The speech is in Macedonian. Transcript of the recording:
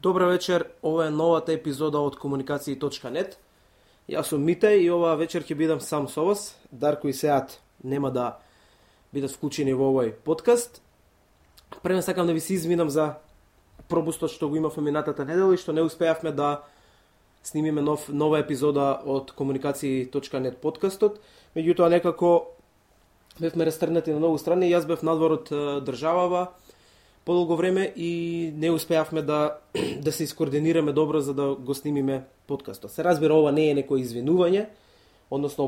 Добра вечер, ова е новата епизода од комуникации.нет. Јас сум Мите и оваа вечер ќе бидам сам со вас. Дарко и Сеат нема да бидат вклучени во овој подкаст. Према сакам да ви се извинам за пропустот што го имавме минатата недела и што не успеавме да снимиме нов, нова епизода од комуникации.нет подкастот. Меѓутоа некако бевме растрнати на многу страни, јас бев надвор од државава, подолго време и не успеавме да да се искоординираме добро за да го снимиме подкастот. Се разбира ова не е некој извинување, односно